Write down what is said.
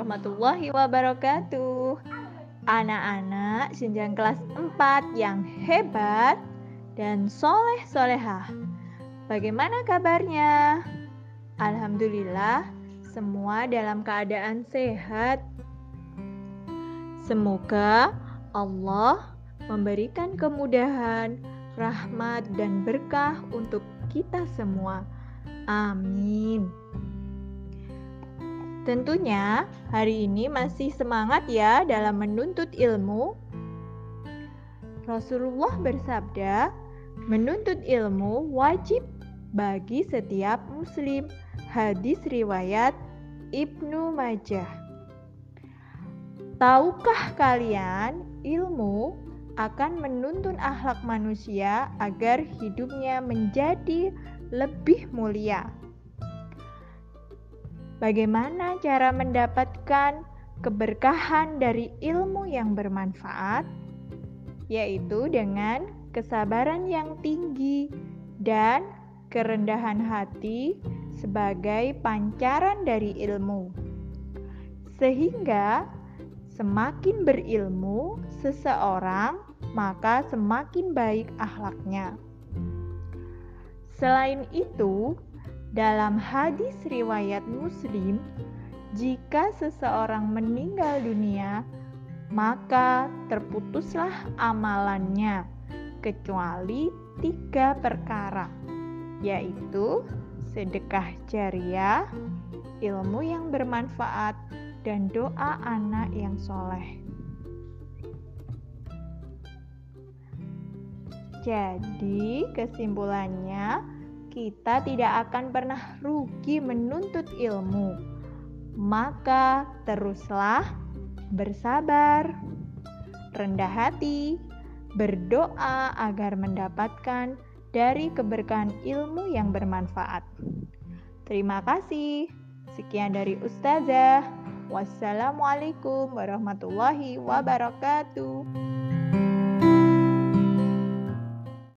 warahmatullahi wabarakatuh. Anak-anak jenjang kelas 4 yang hebat dan soleh solehah. Bagaimana kabarnya? Alhamdulillah, semua dalam keadaan sehat. Semoga Allah memberikan kemudahan, rahmat, dan berkah untuk kita semua. Amin. Tentunya hari ini masih semangat ya dalam menuntut ilmu. Rasulullah bersabda, menuntut ilmu wajib bagi setiap muslim. Hadis riwayat Ibnu Majah. Tahukah kalian ilmu akan menuntun akhlak manusia agar hidupnya menjadi lebih mulia? Bagaimana cara mendapatkan keberkahan dari ilmu yang bermanfaat? Yaitu dengan kesabaran yang tinggi dan kerendahan hati sebagai pancaran dari ilmu. Sehingga semakin berilmu seseorang, maka semakin baik akhlaknya. Selain itu, dalam hadis riwayat Muslim, jika seseorang meninggal dunia, maka terputuslah amalannya, kecuali tiga perkara, yaitu sedekah jariah, ilmu yang bermanfaat, dan doa anak yang soleh. Jadi, kesimpulannya, kita tidak akan pernah rugi menuntut ilmu. Maka teruslah bersabar, rendah hati, berdoa agar mendapatkan dari keberkahan ilmu yang bermanfaat. Terima kasih. Sekian dari Ustazah. Wassalamualaikum warahmatullahi wabarakatuh.